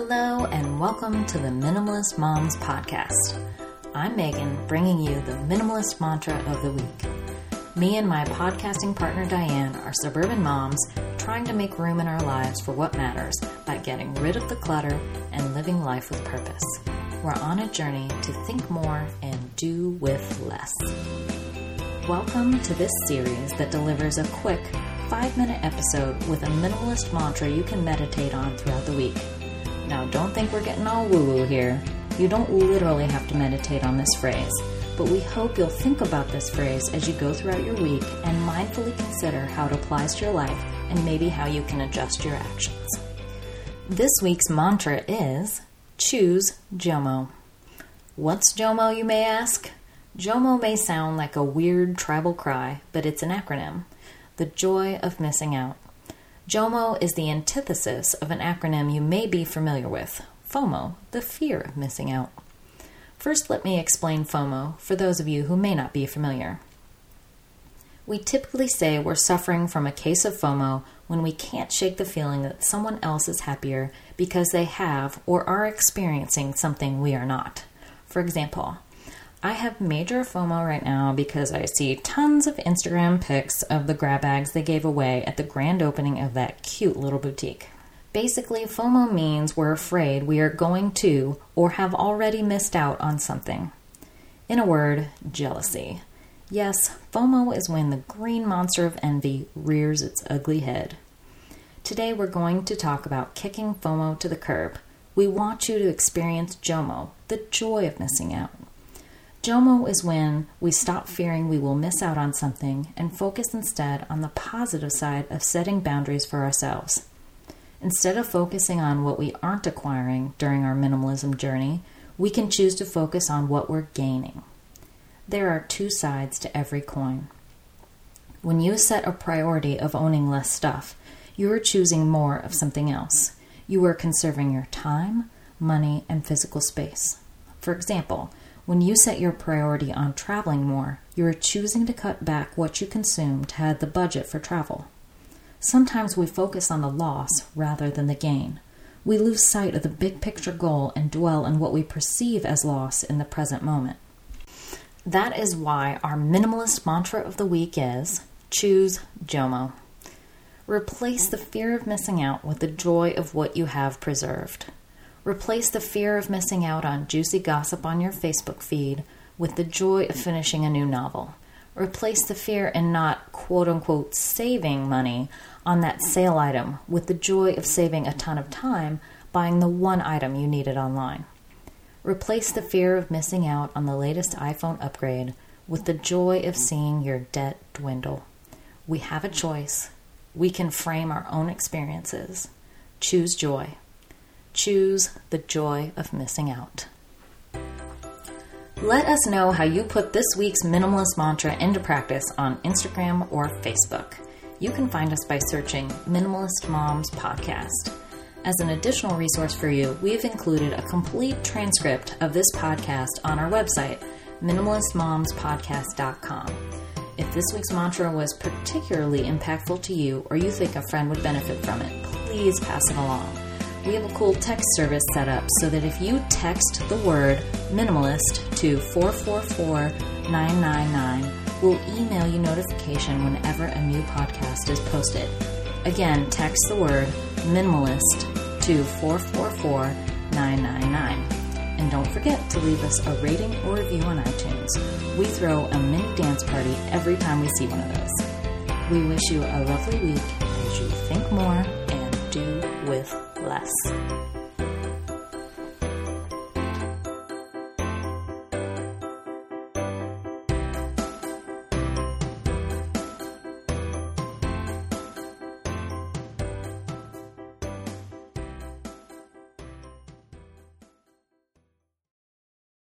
Hello, and welcome to the Minimalist Moms Podcast. I'm Megan, bringing you the minimalist mantra of the week. Me and my podcasting partner Diane are suburban moms trying to make room in our lives for what matters by getting rid of the clutter and living life with purpose. We're on a journey to think more and do with less. Welcome to this series that delivers a quick five minute episode with a minimalist mantra you can meditate on throughout the week. Now, don't think we're getting all woo woo here. You don't literally have to meditate on this phrase, but we hope you'll think about this phrase as you go throughout your week and mindfully consider how it applies to your life and maybe how you can adjust your actions. This week's mantra is choose JOMO. What's JOMO, you may ask? JOMO may sound like a weird tribal cry, but it's an acronym the joy of missing out. JOMO is the antithesis of an acronym you may be familiar with FOMO, the fear of missing out. First, let me explain FOMO for those of you who may not be familiar. We typically say we're suffering from a case of FOMO when we can't shake the feeling that someone else is happier because they have or are experiencing something we are not. For example, I have major FOMO right now because I see tons of Instagram pics of the grab bags they gave away at the grand opening of that cute little boutique. Basically, FOMO means we're afraid we are going to or have already missed out on something. In a word, jealousy. Yes, FOMO is when the green monster of envy rears its ugly head. Today we're going to talk about kicking FOMO to the curb. We want you to experience JOMO, the joy of missing out. JOMO is when we stop fearing we will miss out on something and focus instead on the positive side of setting boundaries for ourselves. Instead of focusing on what we aren't acquiring during our minimalism journey, we can choose to focus on what we're gaining. There are two sides to every coin. When you set a priority of owning less stuff, you are choosing more of something else. You are conserving your time, money, and physical space. For example, when you set your priority on traveling more, you are choosing to cut back what you consume to have the budget for travel. Sometimes we focus on the loss rather than the gain. We lose sight of the big picture goal and dwell on what we perceive as loss in the present moment. That is why our minimalist mantra of the week is choose JOMO. Replace the fear of missing out with the joy of what you have preserved. Replace the fear of missing out on juicy gossip on your Facebook feed with the joy of finishing a new novel. Replace the fear in not quote unquote saving money on that sale item with the joy of saving a ton of time buying the one item you needed online. Replace the fear of missing out on the latest iPhone upgrade with the joy of seeing your debt dwindle. We have a choice. We can frame our own experiences. Choose joy. Choose the joy of missing out. Let us know how you put this week's minimalist mantra into practice on Instagram or Facebook. You can find us by searching Minimalist Moms Podcast. As an additional resource for you, we have included a complete transcript of this podcast on our website, minimalistmomspodcast.com. If this week's mantra was particularly impactful to you or you think a friend would benefit from it, please pass it along we have a cool text service set up so that if you text the word minimalist to 444999, we'll email you notification whenever a new podcast is posted. Again, text the word minimalist to 444999. And don't forget to leave us a rating or review on iTunes. We throw a mini dance party every time we see one of those. We wish you a lovely week as you think more and do with less.